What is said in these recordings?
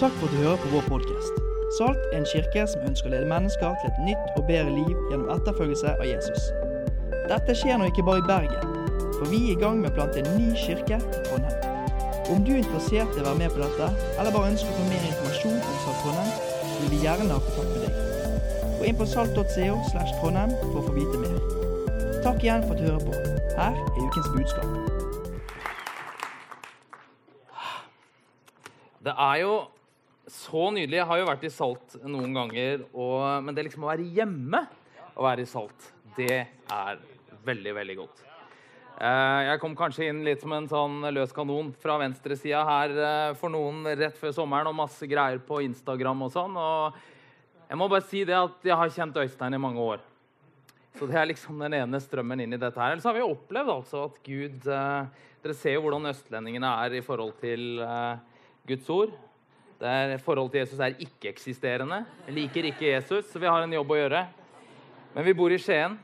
Takk for at du hører på vår podkast. Salt er en kirke som ønsker å lede mennesker til et nytt og bedre liv gjennom etterfølgelse av Jesus. Dette skjer nå ikke bare i Bergen, for vi er i gang med å plante en ny kirke i Trondheim. Om du er interessert i å være med på dette, eller bare ønsker å få mer informasjon om Salt Trondheim, vil vi gjerne ha kontakt med deg. Gå inn på salt.co slash Trondheim for å få vite mer. Takk igjen for at du hører på. Her er ukens budskap. Det er jo så nydelig. Jeg har jo vært i Salt noen ganger, og, men det liksom å være hjemme og være i Salt, det er veldig, veldig godt. Eh, Jeg kom kanskje inn litt som en sånn løs kanon fra venstresida her eh, for noen rett før sommeren og masse greier på Instagram og sånn. Og jeg må bare si det at jeg har kjent Øystein i mange år. Så det er liksom den ene strømmen inn i dette her. Ellers har vi opplevd altså at Gud eh, Dere ser jo hvordan østlendingene er i forhold til Guds ord. Der forholdet til Jesus er ikke-eksisterende. Liker ikke Jesus, så vi har en jobb å gjøre. Men vi bor i Skien,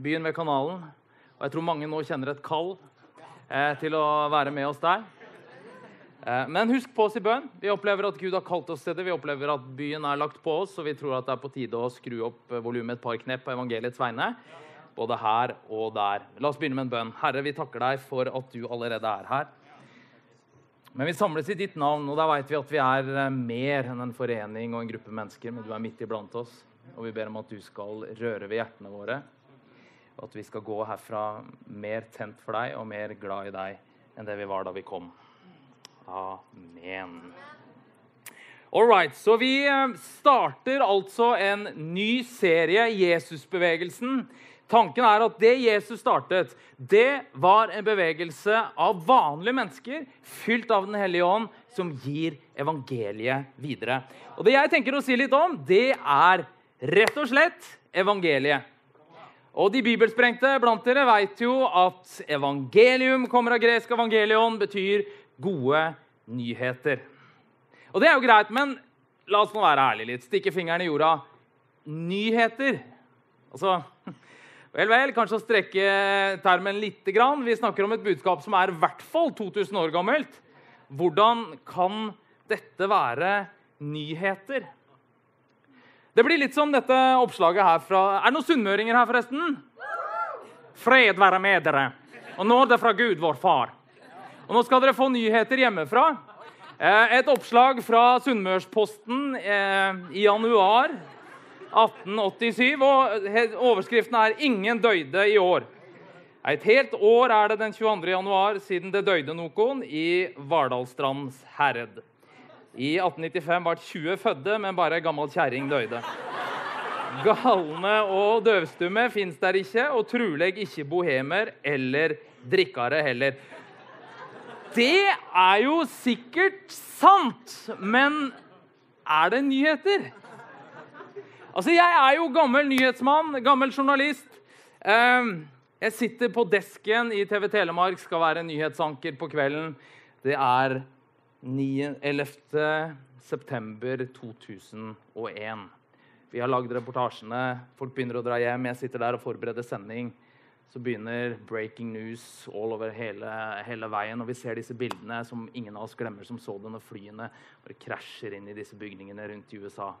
byen ved kanalen, og jeg tror mange nå kjenner et kall eh, til å være med oss der. Eh, men husk på oss i bønn. Vi opplever at Gud har kalt oss til det. Vi opplever at byen er lagt på oss, og vi tror at det er på tide å skru opp eh, volumet et par knepp på evangeliets vegne. Både her og der. La oss begynne med en bønn. Herre, vi takker deg for at du allerede er her. Men vi samles i ditt navn, og da vet vi at vi er eh, mer enn en forening og en gruppe mennesker. Men du er midt iblant oss, og vi ber om at du skal røre ved hjertene våre. Og at vi skal gå herfra mer tent for deg og mer glad i deg enn det vi var da vi kom. Amen. All right, så vi eh, starter altså en ny serie, Jesusbevegelsen. Tanken er at det Jesus startet, det var en bevegelse av vanlige mennesker fylt av Den hellige ånd, som gir evangeliet videre. Og Det jeg tenker å si litt om, det er rett og slett evangeliet. Og De bibelsprengte blant dere vet jo at evangelium kommer av gresk evangelion, betyr gode nyheter. Og det er jo greit, men la oss nå være ærlige litt. Stikke fingeren i jorda. Nyheter. Altså Vel, vel, kanskje å strekke termen litt. Grann. Vi snakker om et budskap som er i hvert fall 2000 år gammelt. Hvordan kan dette være nyheter? Det blir litt som dette oppslaget her fra Er det noen sunnmøringer her, forresten? Fred være med dere, og nåde fra Gud, vår Far. Og Nå skal dere få nyheter hjemmefra. Eh, Et oppslag fra Sunnmørsposten eh, i januar 1887. og Overskriften er 'Ingen døyde i år'. Et helt år er det den 22. januar siden det døyde noen i Vardalstrands herred. I 1895 ble 20 fødde, men bare ei gammel kjerring døyde. Galne og døvstumme fins der ikke, og trolig ikke bohemer eller drikkere heller. Det er jo sikkert sant, men er det nyheter? Altså, Jeg er jo gammel nyhetsmann, gammel journalist. Ehm, Jeg sitter på desken i TV Telemark, skal være nyhetsanker på kvelden. Det er 9 11. september 2001. Vi har lagd reportasjene, folk begynner å dra hjem. Jeg sitter der og forbereder sending. Så begynner breaking news all over hele, hele veien. Og vi ser disse bildene som ingen av oss glemmer, som så det når flyene bare krasjer inn i disse bygningene rundt i USA.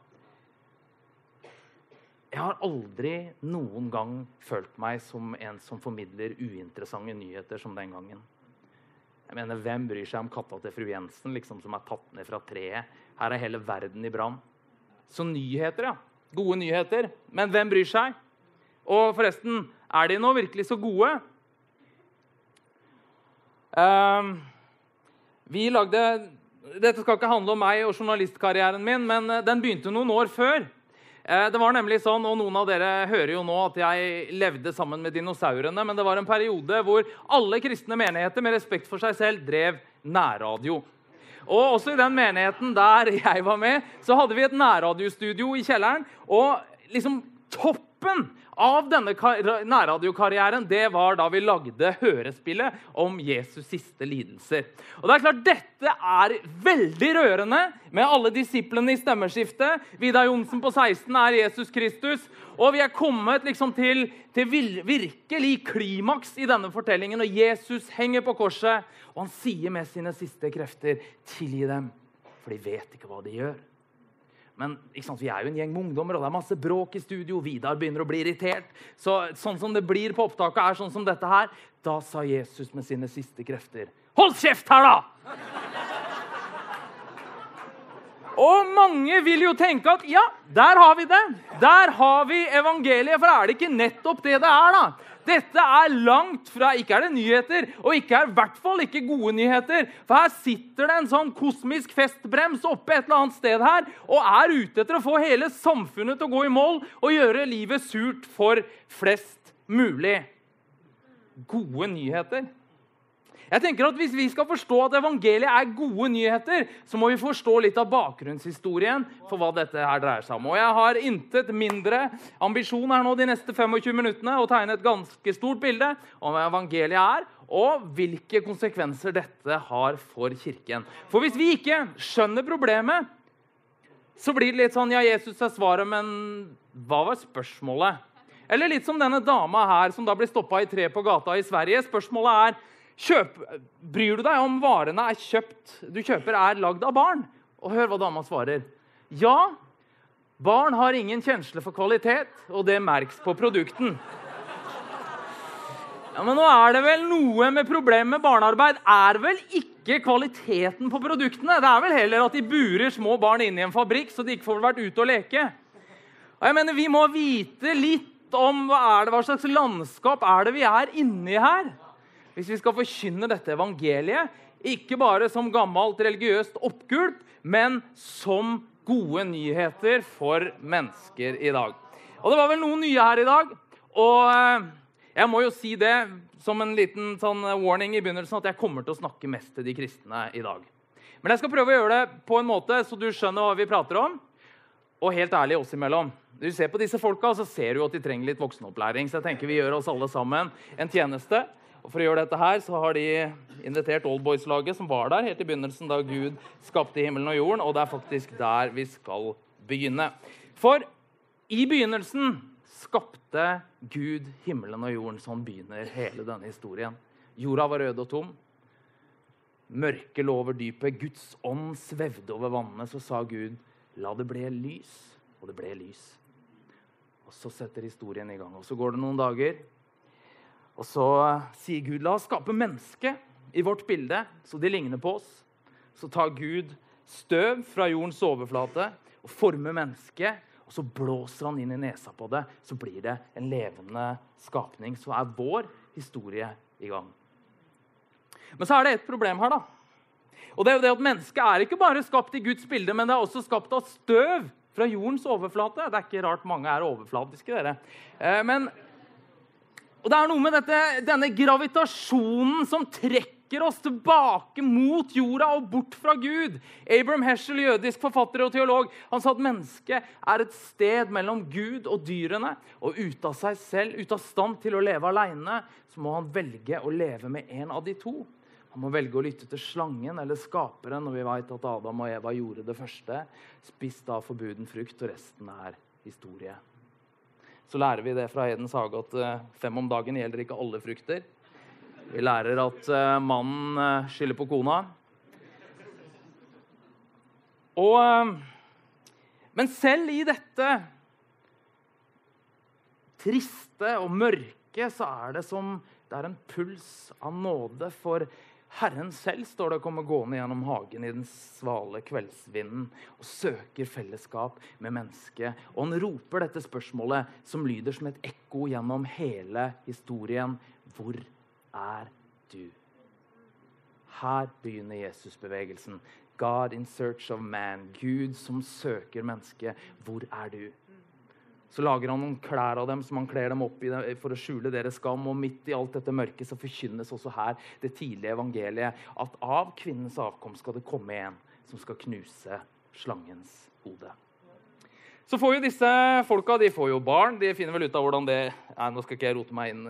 Jeg har aldri noen gang følt meg som en som formidler uinteressante nyheter som den gangen. Jeg mener, Hvem bryr seg om katta til fru Jensen liksom, som er tatt ned fra treet? Her er hele verden i brann. Så nyheter, ja. Gode nyheter. Men hvem bryr seg? Og forresten, er de nå virkelig så gode? Ehm, vi lagde Dette skal ikke handle om meg og journalistkarrieren min, men eh, den begynte noen år før. Eh, Det var nemlig sånn, og Noen av dere hører jo nå at jeg levde sammen med dinosaurene. Men det var en periode hvor alle kristne menigheter med respekt for seg selv drev nærradio. Og også i den menigheten der jeg var med, så hadde vi et nærradiostudio i kjelleren. Og liksom toppen av denne kar- nærradiokarrieren det var da vi lagde hørespillet om Jesus' siste lidelser. Og det er klart, Dette er veldig rørende med alle disiplene i stemmeskiftet. Vidar Johnsen på 16 er Jesus Kristus. Og vi er kommet liksom til, til virkelig klimaks i denne fortellingen. Og Jesus henger på korset, og han sier med sine siste krefter, 'Tilgi dem, for de vet ikke hva de gjør. Men sant, vi er jo en gjeng med ungdommer, og det er masse bråk i studio. Vidar begynner å bli irritert. Så, sånn som det blir på opptaket, er sånn som dette her. Da sa Jesus med sine siste krefter Hold kjeft her, da! Og mange vil jo tenke at ja, der har vi det. Der har vi evangeliet. For er det ikke nettopp det det er, da? Dette er langt fra Ikke er det nyheter, og ikke er i hvert fall ikke gode nyheter. For her sitter det en sånn kosmisk festbrems oppe et eller annet sted her og er ute etter å få hele samfunnet til å gå i mål og gjøre livet surt for flest mulig. Gode nyheter. Jeg tenker at Hvis vi skal forstå at evangeliet er gode nyheter, så må vi forstå litt av bakgrunnshistorien for hva dette her dreier seg om. Og Jeg har intet mindre ambisjon her nå de neste 25 minuttene å tegne et ganske stort bilde om hva evangeliet er, og hvilke konsekvenser dette har for Kirken. For hvis vi ikke skjønner problemet, så blir det litt sånn Ja, Jesus er svaret, men hva var spørsmålet? Eller litt som denne dama her som da blir stoppa i tre på gata i Sverige. Spørsmålet er Kjøp, bryr du deg om varene er kjøpt, du kjøper, er lagd av barn? Og hør hva dama svarer. Ja, barn har ingen kjensle for kvalitet, og det merks på produkten. Ja, Men nå er det vel noe med problemet med barnearbeid er vel ikke kvaliteten på produktene. Det er vel heller at de burer små barn inn i en fabrikk så de ikke får vært ute og leke. Og jeg mener, Vi må vite litt om hva, det, hva slags landskap er det vi er inni her hvis vi skal forkynne dette evangeliet, ikke bare som gammelt religiøst oppgulp, men som gode nyheter for mennesker i dag. Og Det var vel noen nye her i dag. Og eh, jeg må jo si det som en liten sånn warning i begynnelsen at jeg kommer til å snakke mest til de kristne i dag. Men jeg skal prøve å gjøre det på en måte så du skjønner hva vi prater om. Og helt ærlig oss imellom. Du ser på disse folka, så ser du at de trenger litt voksenopplæring. Så jeg tenker vi gjør oss alle sammen en tjeneste. Og For å gjøre dette her så har de invitert Oldboys-laget, som var der helt i begynnelsen da Gud skapte himmelen og jorden. Og det er faktisk der vi skal begynne. For i begynnelsen skapte Gud himmelen og jorden. Sånn begynner hele denne historien. Jorda var rød og tom. Mørket lå over dypet. Guds ånd svevde over vannene. Så sa Gud, la det bli lys. Og det ble lys. Og så setter historien i gang. Og så går det noen dager. Og så sier Gud, la oss skape menneske i vårt bilde, så de ligner på oss. Så tar Gud støv fra jordens overflate og former mennesket. Og så blåser han inn i nesa på det, så blir det en levende skapning. Så er vår historie i gang. Men så er det et problem her, da. Og det er jo det at Mennesket er ikke bare skapt i Guds bilde, men det er også skapt av støv fra jordens overflate. Det er ikke rart mange er overflatiske, dere. Eh, men og det er noe med dette, denne gravitasjonen som trekker oss tilbake mot jorda og bort fra Gud. Abraham Heschel, jødisk forfatter og teolog, han sa at mennesket er et sted mellom Gud og dyrene. Og ute av seg selv, ute av stand til å leve alene, så må han velge å leve med en av de to. Han må velge å lytte til slangen eller skaperen, og vi vet at Adam og Eva gjorde det første. Spist av forbuden frukt, og resten er historie så lærer vi det fra Edens hage at eh, fem om dagen gjelder ikke alle frukter. Vi lærer at eh, mannen eh, skylder på kona. Og, men selv i dette triste og mørke så er det som det er en puls av nåde for Herren selv står det, kommer gående gjennom hagen i den svale kveldsvinden og søker fellesskap med mennesket. Og han roper dette spørsmålet, som lyder som et ekko gjennom hele historien. Hvor er du? Her begynner Jesusbevegelsen. God in search of man. Gud som søker mennesket. Hvor er du? Så lager han noen klær av dem som han kler dem opp i for å skjule deres skam. Og midt i alt dette mørket så forkynnes også her det tidlige evangeliet at av kvinnens avkomst skal det komme en som skal knuse slangens hode. Så får jo disse folka de får jo barn. De finner vel ut av hvordan det Nei, nå skal ikke jeg rote meg inn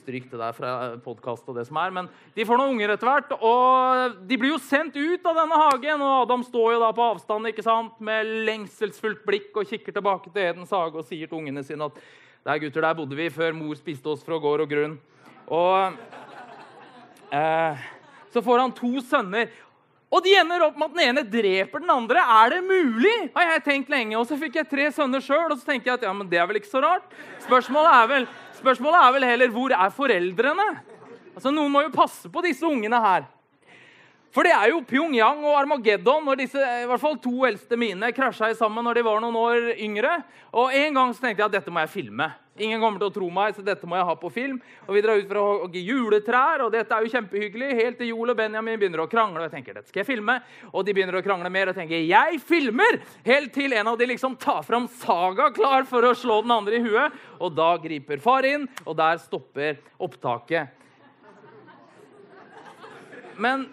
Stryk det der fra podkast og det som er. Men de får noen unger etter hvert, og de blir jo sendt ut av denne hagen. Og Adam står jo da på avstand ikke sant, med lengselsfullt blikk og kikker tilbake til Edens hage og sier til ungene sine at der gutter, der bodde vi før mor spiste oss fra gård og grunn. Og eh, så får han to sønner. Og de ender opp med at den ene dreper den andre. Er det mulig? har jeg tenkt lenge. Og så fikk jeg tre sønner sjøl, og så tenker jeg at ja, men det er vel ikke så rart. Spørsmålet er vel, spørsmålet er vel heller hvor er foreldrene? Altså, Noen må jo passe på disse ungene her. For det er jo Pyongyang og Armageddon når disse i hvert fall to eldste mine krasja sammen når de var noen år yngre. Og En gang så tenkte jeg at dette må jeg filme. Ingen kommer til å tro meg, så dette må jeg ha på film. Og Vi drar ut for å hogge juletrær, og dette er jo kjempehyggelig. Helt til Joel og Benjamin begynner å krangle. og jeg tenker, dette skal jeg filme. Og de begynner å krangle mer, og tenker, jeg filmer! Helt til en av de liksom tar fram saga klar for å slå den andre i huet. Og da griper far inn, og der stopper opptaket. Men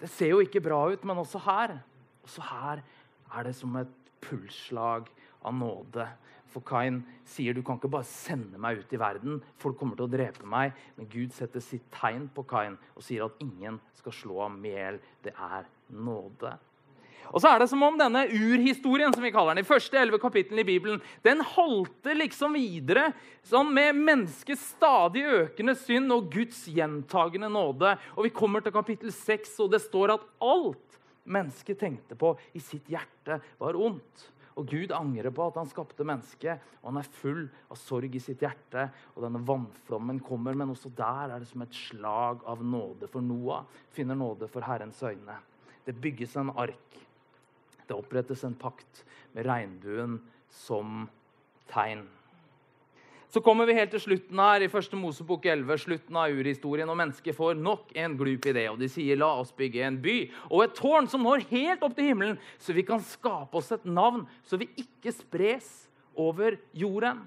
det ser jo ikke bra ut, men også her. Også her er det som et pulsslag av nåde. For Kain sier du kan ikke bare sende meg ut i verden. Folk kommer til å drepe meg. Men Gud setter sitt tegn på Kain og sier at ingen skal slå ham i hjel. Det er nåde. Og så er det som om denne urhistorien som vi kaller den, de første elleve kapitlene i Bibelen, den halter liksom videre sånn med menneskets stadig økende synd og Guds gjentagende nåde. Og Vi kommer til kapittel 6, og det står at alt mennesket tenkte på i sitt hjerte, var ondt. Og Gud angrer på at han skapte mennesket, og han er full av sorg i sitt hjerte. Og denne vannflommen kommer, men også der er det som et slag av nåde. For Noah finner nåde for Herrens øyne. Det bygges en ark. Det opprettes en pakt med regnbuen som tegn. Så kommer vi helt til slutten her i første Mosebok 11, slutten av urhistorien, og mennesket får nok en glup idé. Og de sier la oss bygge en by og et tårn som når helt opp til himmelen, så vi kan skape oss et navn, så vi ikke spres over jorden.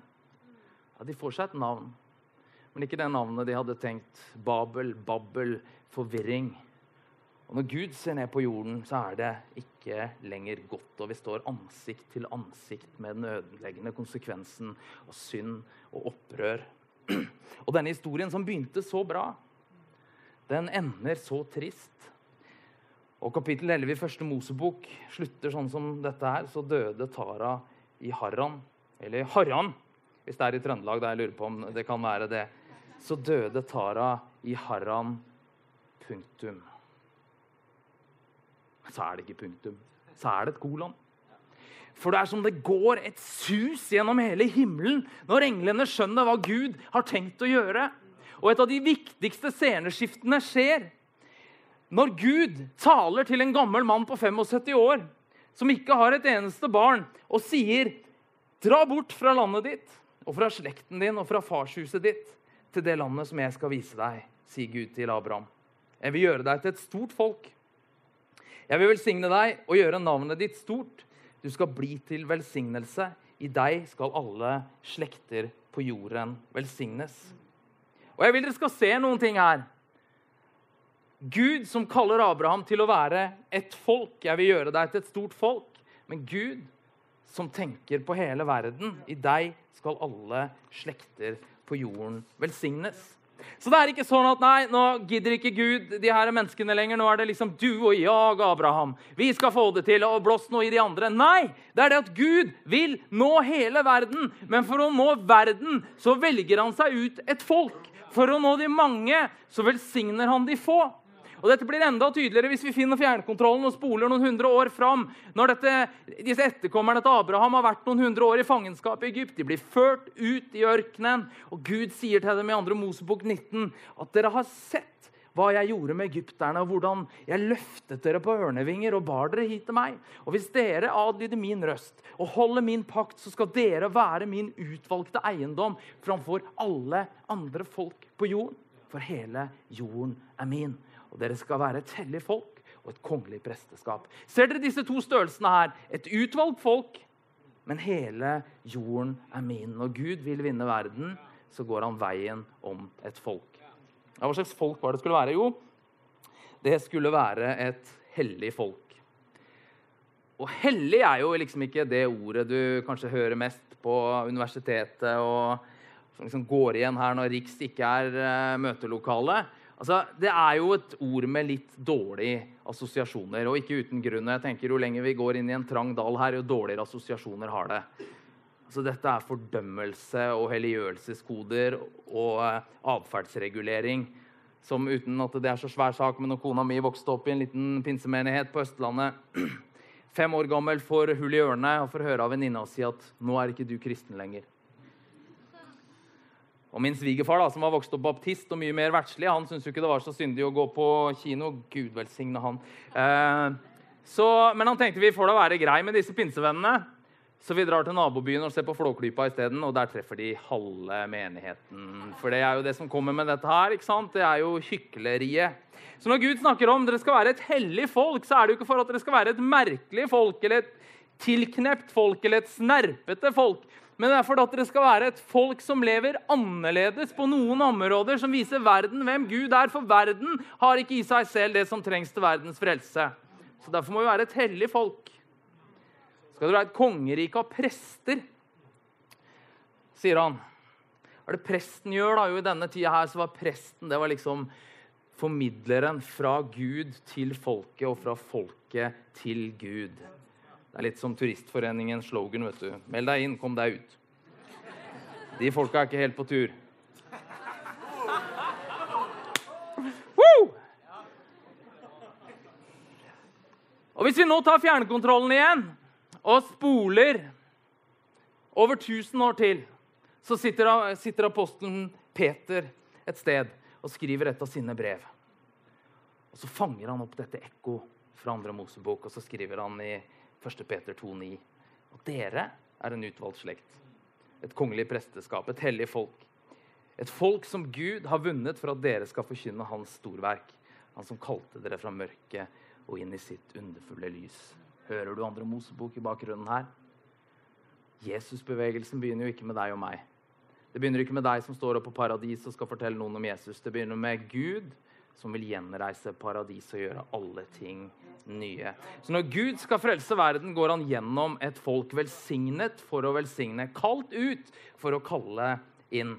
Ja, De får seg et navn, men ikke det navnet de hadde tenkt. Babel, Babbel, forvirring. Og Når Gud ser ned på jorden, så er det ikke lenger godt. Og vi står ansikt til ansikt med den ødeleggende konsekvensen av synd og opprør. Og denne historien som begynte så bra, den ender så trist. Og Kapittel 11 i første Mosebok slutter sånn som dette her. Så døde Tara i Harran. Eller Harran, hvis det er i Trøndelag. Da jeg lurer på om det kan være det. Så døde Tara i Harran. Punktum så er det ikke punktum. Så er det et kolon. For det er som det går et sus gjennom hele himmelen når englene skjønner hva Gud har tenkt å gjøre. Og et av de viktigste sceneskiftene skjer når Gud taler til en gammel mann på 75 år som ikke har et eneste barn, og sier, 'Dra bort fra landet ditt og fra slekten din og fra farshuset ditt' 'til det landet som jeg skal vise deg', sier Gud til Abraham. 'Jeg vil gjøre deg til et stort folk.' Jeg vil velsigne deg og gjøre navnet ditt stort. Du skal bli til velsignelse. I deg skal alle slekter på jorden velsignes. Og Jeg vil dere skal se noen ting her. Gud som kaller Abraham til å være et folk. Jeg vil gjøre deg til et stort folk. Men Gud som tenker på hele verden. I deg skal alle slekter på jorden velsignes. Så det er ikke sånn at nei, nå gidder ikke Gud de her menneskene lenger. Nå er det liksom du og jeg, Abraham. Vi skal få det til. Og blås noe i de andre. Nei! Det er det at Gud vil nå hele verden. Men for å nå verden så velger han seg ut et folk. For å nå de mange så velsigner han de få. Og Dette blir enda tydeligere hvis vi finner fjernkontrollen og spoler noen hundre år fram. Når dette, disse etterkommerne til Abraham har vært noen hundre år i fangenskap i Egypt. De blir ført ut i ørkenen, og Gud sier til dem i 2. Mosebok 19 at dere har sett hva jeg gjorde med egypterne, og hvordan jeg løftet dere på ørnevinger og bar dere hit til meg. Og hvis dere adlyder min røst og holder min pakt, så skal dere være min utvalgte eiendom framfor alle andre folk på jorden. For hele jorden er min og dere skal være et hellig folk og et kongelig presteskap. Ser dere disse to størrelsene her? Et utvalgt folk, men hele jorden er min. Når Gud vil vinne verden, så går han veien om et folk. Ja, hva slags folk var det skulle være? Jo, det skulle være et hellig folk. Og hellig er jo liksom ikke det ordet du kanskje hører mest på universitetet, og som liksom går igjen her når Riks ikke er uh, møtelokale. Altså, det er jo et ord med litt dårlige assosiasjoner, og ikke uten grunn. Jeg tenker Jo lenger vi går inn i en trang dal her, jo dårligere assosiasjoner har det. Altså, dette er fordømmelse og helliggjørelseskoder og uh, atferdsregulering. som uten at det er så svær sak, men når kona mi vokste opp i en liten pinsemenighet på Østlandet, fem år gammel, får hull i ørene og får høre av venninna si at 'nå er ikke du kristen lenger'. Og Min svigerfar, som var vokst opp baptist og mye mer verdslig, han syntes jo ikke det var så syndig å gå på kino. Gud velsigne han. Eh, så, men han tenkte vi får da være grei med disse pinsevennene. Så vi drar til nabobyen og ser på Flåklypa isteden, og der treffer de halve menigheten. For det er jo det som kommer med dette her. ikke sant? Det er jo hykleriet. Så når Gud snakker om dere skal være et hellig folk, så er det jo ikke for at dere skal være et merkelig folk eller et tilknept folk eller et snerpete folk. Men det er for at dere skal være et folk som lever annerledes på noen områder, som viser verden hvem Gud er. For verden har ikke i seg selv det som trengs til verdens frelse. Så Derfor må vi være et hellig folk skal dere være et kongerike av prester, sier han. Hva er det presten gjør? da? Jo, I denne tida her så var presten det var liksom formidleren fra Gud til folket og fra folket til Gud. Det er litt som Turistforeningens slogan. vet du. Meld deg inn, kom deg ut. De folka er ikke helt på tur. Woo! Og Hvis vi nå tar fjernkontrollen igjen og spoler over 1000 år til, så sitter, sitter apostelen Peter et sted og skriver et av sine brev. Og Så fanger han opp dette ekko fra andre Mosebok, og så skriver han i 1. Peter 2,9 Og dere er en utvalgt slekt. Et kongelig presteskap, et hellig folk. Et folk som Gud har vunnet for at dere skal forkynne hans storverk. Han som kalte dere fra mørket og inn i sitt underfulle lys. Hører du andre Mosebok i bakgrunnen her? Jesusbevegelsen begynner jo ikke med deg og meg. Det begynner ikke med deg som står oppe på paradis og skal fortelle noen om Jesus. Det begynner med Gud som vil gjenreise paradis og gjøre alle ting nye. Så når Gud skal frelse verden, går han gjennom et folk velsignet for å velsigne, kalt ut for å kalle inn.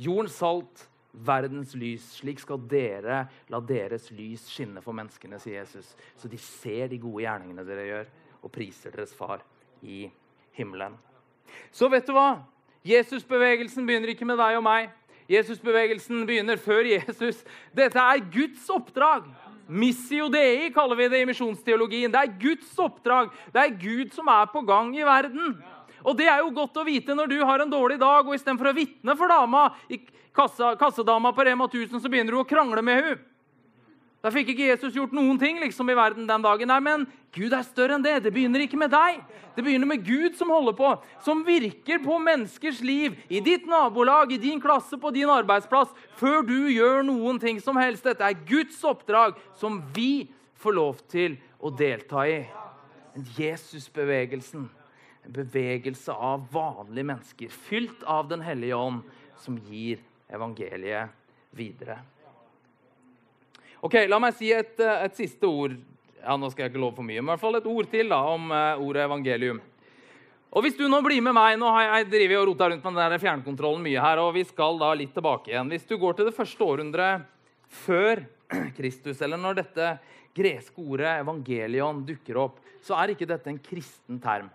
Jordens salt, verdens lys. Slik skal dere la deres lys skinne for menneskene, sier Jesus. Så de ser de gode gjerningene dere gjør, og priser deres far i himmelen. Så vet du hva? Jesusbevegelsen begynner ikke med deg og meg. Jesusbevegelsen begynner før Jesus. Dette er Guds oppdrag. Missio dei kaller vi det i misjonsteologien. Det er Guds oppdrag. Det er Gud som er på gang i verden. Og det er jo godt å vite når du har en dårlig dag, og istedenfor å vitne for dama, kassa, kassedama på Rema 1000, så begynner du å krangle med henne. Da fikk ikke Jesus gjort noen ting liksom, i verden den dagen. Nei, men Gud er større enn det. Det begynner ikke med deg. Det begynner med Gud som holder på, som virker på menneskers liv, i ditt nabolag, i din klasse, på din arbeidsplass, før du gjør noen ting som helst. Dette er Guds oppdrag, som vi får lov til å delta i. Jesusbevegelsen en bevegelse av vanlige mennesker, fylt av Den hellige ånd, som gir evangeliet videre. Ok, La meg si et, eh, et, siste ord ja, nå skal jeg ikke love for mye, men i hvert fall et ord til da, om uh, ordet evangelium. Og Hvis du nå blir med meg Nå har jeg drevet og rota rundt med den der fjernkontrollen mye her, og vi skal da litt tilbake igjen. Hvis du går til det første århundret før Kristus, eller når dette greske ordet evangelion dukker opp, så er ikke dette en kristen term.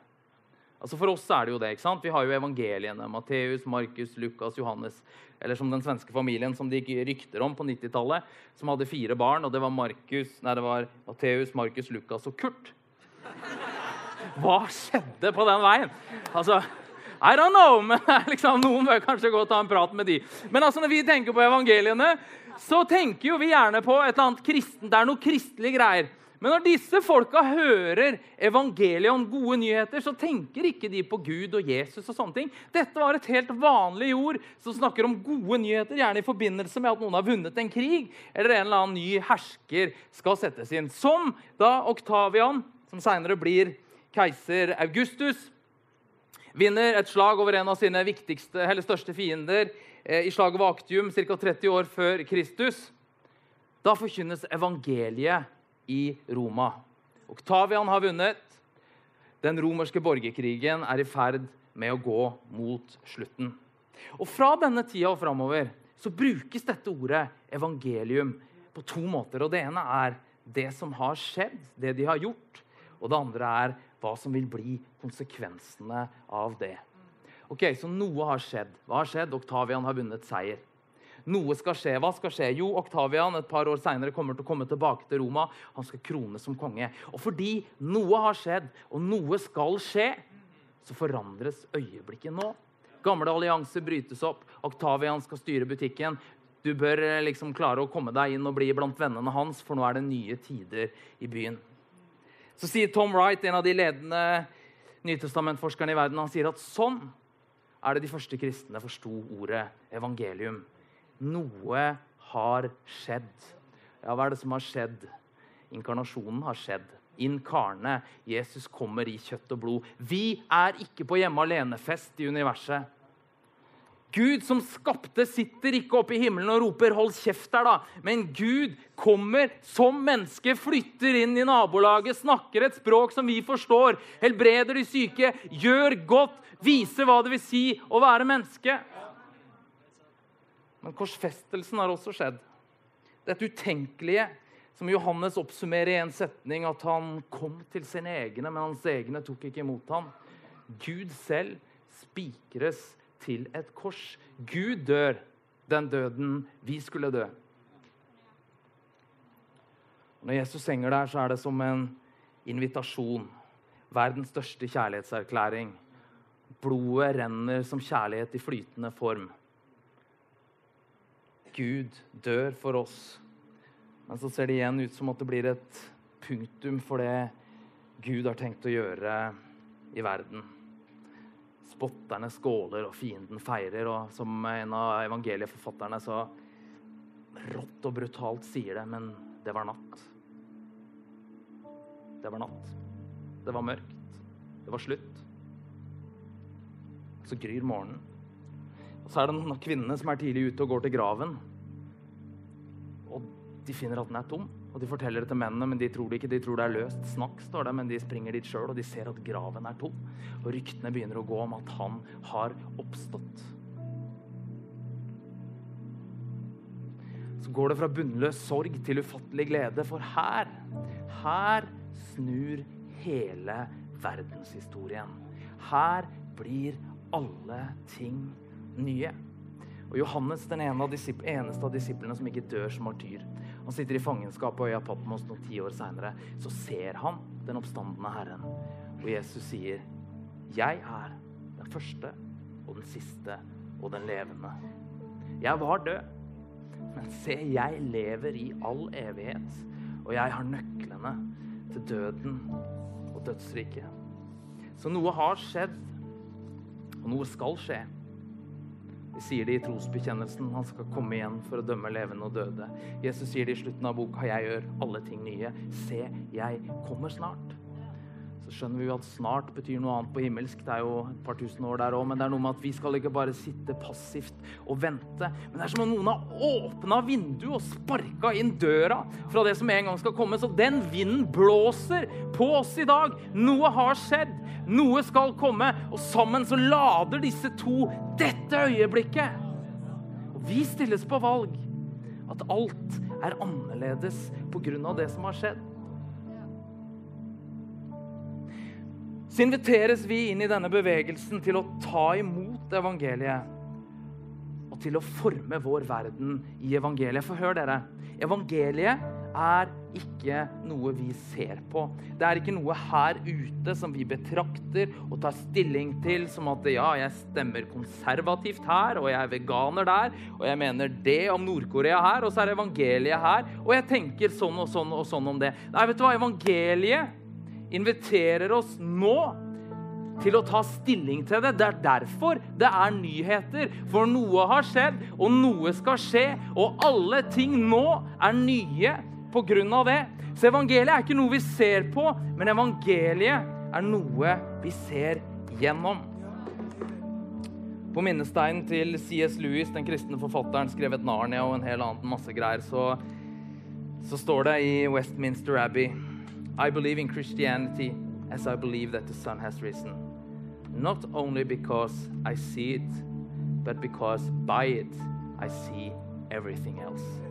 Altså For oss er det jo det. ikke sant? Vi har jo evangeliene. Matteus, Markus, Lukas, Johannes. Eller som den svenske familien som det gikk rykter om på 90-tallet, som hadde fire barn. og Det var Markus, nei, det var Matteus, Markus, Lukas og Kurt. Hva skjedde på den veien? Altså, I don't know, men liksom, Noen bør kanskje gå og ta en prat med de. Men altså, når vi tenker på evangeliene, så tenker jo vi gjerne på et eller annet kristen, det er noe kristelige greier. Men når disse folka hører evangeliet om gode nyheter, så tenker ikke de på Gud og Jesus. og sånne ting. Dette var et helt vanlig ord som snakker om gode nyheter, gjerne i forbindelse med at noen har vunnet en krig, eller en eller annen ny hersker skal settes inn. Som da Oktavian, som seinere blir keiser Augustus, vinner et slag over en av sine største fiender eh, i slaget ved Aktium ca. 30 år før Kristus. Da forkynnes evangeliet i Roma. Oktavian har vunnet. Den romerske borgerkrigen er i ferd med å gå mot slutten. Og Fra denne tida og framover så brukes dette ordet evangelium på to måter. Og Det ene er det som har skjedd, det de har gjort. Og det andre er hva som vil bli konsekvensene av det. Ok, Så noe har skjedd. Hva har skjedd? Oktavian har vunnet seier. Noe skal skje. Hva skal skje? Jo, Oktavian et par år senere kommer til å komme tilbake til Roma. Han skal krones som konge. Og fordi noe har skjedd, og noe skal skje, så forandres øyeblikket nå. Gamle allianser brytes opp. Oktavian skal styre butikken. Du bør eh, liksom klare å komme deg inn og bli blant vennene hans, for nå er det nye tider i byen. Så sier Tom Wright, en av de ledende nytestamentforskerne i verden, han sier at sånn er det de første kristne forsto ordet evangelium. Noe har skjedd. Ja, hva er det som har skjedd? Inkarnasjonen har skjedd. Inkarne. Jesus kommer i kjøtt og blod. Vi er ikke på hjemme alene-fest i universet. Gud som skapte, sitter ikke oppe i himmelen og roper 'hold kjeft' der, da. Men Gud kommer som menneske, flytter inn i nabolaget, snakker et språk som vi forstår, helbreder de syke, gjør godt, viser hva det vil si å være menneske. Men korsfestelsen har også skjedd. Dette utenkelige som Johannes oppsummerer i en setning, at han kom til sine egne, men hans egne tok ikke imot ham. Gud selv spikres til et kors. Gud dør den døden vi skulle dø. Når Jesus henger der, så er det som en invitasjon. Verdens største kjærlighetserklæring. Blodet renner som kjærlighet i flytende form. Gud dør for oss. Men så ser det igjen ut som at det blir et punktum for det Gud har tenkt å gjøre i verden. Spotterne skåler, og fienden feirer. Og som en av evangelieforfatterne så rått og brutalt sier det, men det var natt. Det var natt. Det var mørkt. Det var slutt. Så gryr morgenen. Så er det noen kvinnene som er tidlig ute og går til graven. Og de finner at den er tom. Og De forteller det til mennene, men de tror det ikke. De tror det er løst snakk, står det, men de springer dit sjøl, og de ser at graven er tom. Og ryktene begynner å gå om at han har oppstått. Så går det fra bunnløs sorg til ufattelig glede, for her, her snur hele verdenshistorien. Her blir alle ting nye. Og Johannes, den ene av eneste av disiplene som ikke dør som martyr, han sitter i fangenskap på øya Patmos noen ti år seinere. Så ser han den oppstandende Herren. Og Jesus sier, 'Jeg er den første og den siste og den levende'. Jeg var død, men se, jeg lever i all evighet. Og jeg har nøklene til døden og dødsriket. Så noe har skjedd, og noe skal skje. Sier det i trosbekjennelsen. Han skal komme igjen for å dømme levende og døde. Jesus sier det i slutten av boka. Jeg gjør alle ting nye. Se, jeg kommer snart. Så skjønner vi jo at snart betyr noe annet på himmelsk. Det er jo et par tusen år der òg. Men det er noe med at vi skal ikke bare sitte passivt og vente. Men det er som om noen har åpna vinduet og sparka inn døra fra det som en gang skal komme. Så den vinden blåser på oss i dag. Noe har skjedd. Noe skal komme, og sammen så lader disse to dette øyeblikket. Og vi stilles på valg. At alt er annerledes pga. det som har skjedd. Så inviteres vi inn i denne bevegelsen til å ta imot evangeliet. Og til å forme vår verden i evangeliet. For hør, dere. Evangeliet er ikke noe vi ser på. Det er ikke noe her ute som vi betrakter og tar stilling til som at ja, jeg stemmer konservativt her, og jeg er veganer der, og jeg mener det om Nord-Korea her, og så er evangeliet her, og jeg tenker sånn og sånn og sånn om det. Nei, vet du hva? Evangeliet inviterer oss nå til å ta stilling til det. Det er derfor det er nyheter. For noe har skjedd, og noe skal skje. Og alle ting nå er nye av det. Så evangeliet er ikke noe vi ser på, men evangeliet er noe vi ser gjennom. På minnesteinen til C.S. Lewis, den kristne forfatteren, skrevet Narnia og en hel annen masse greier, så, så står det i Westminster Abbey I believe in Christianity as I believe that the sun has risen. Not only because I see it, but because by it I see everything else.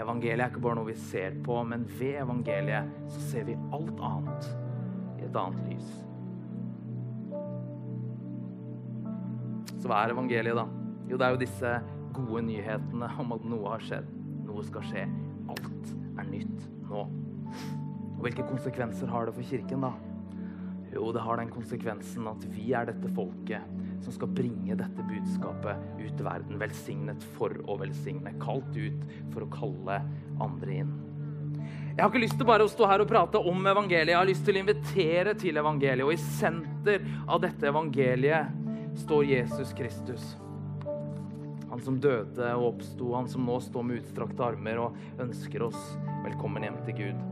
Evangeliet er ikke bare noe vi ser på, men ved evangeliet så ser vi alt annet i et annet lys. Så hva er evangeliet, da? Jo, det er jo disse gode nyhetene om at noe har skjedd. Noe skal skje. Alt er nytt nå. Og hvilke konsekvenser har det for kirken, da? Jo, det har den konsekvensen at vi er dette folket som skal bringe dette budskapet ut til verden. Velsignet for å velsigne. Kalt ut for å kalle andre inn. Jeg har ikke lyst til bare å stå her og prate om evangeliet. Jeg har lyst til å invitere til evangeliet. Og i senter av dette evangeliet står Jesus Kristus. Han som døde og oppsto, han som nå står med utstrakte armer og ønsker oss velkommen hjem til Gud.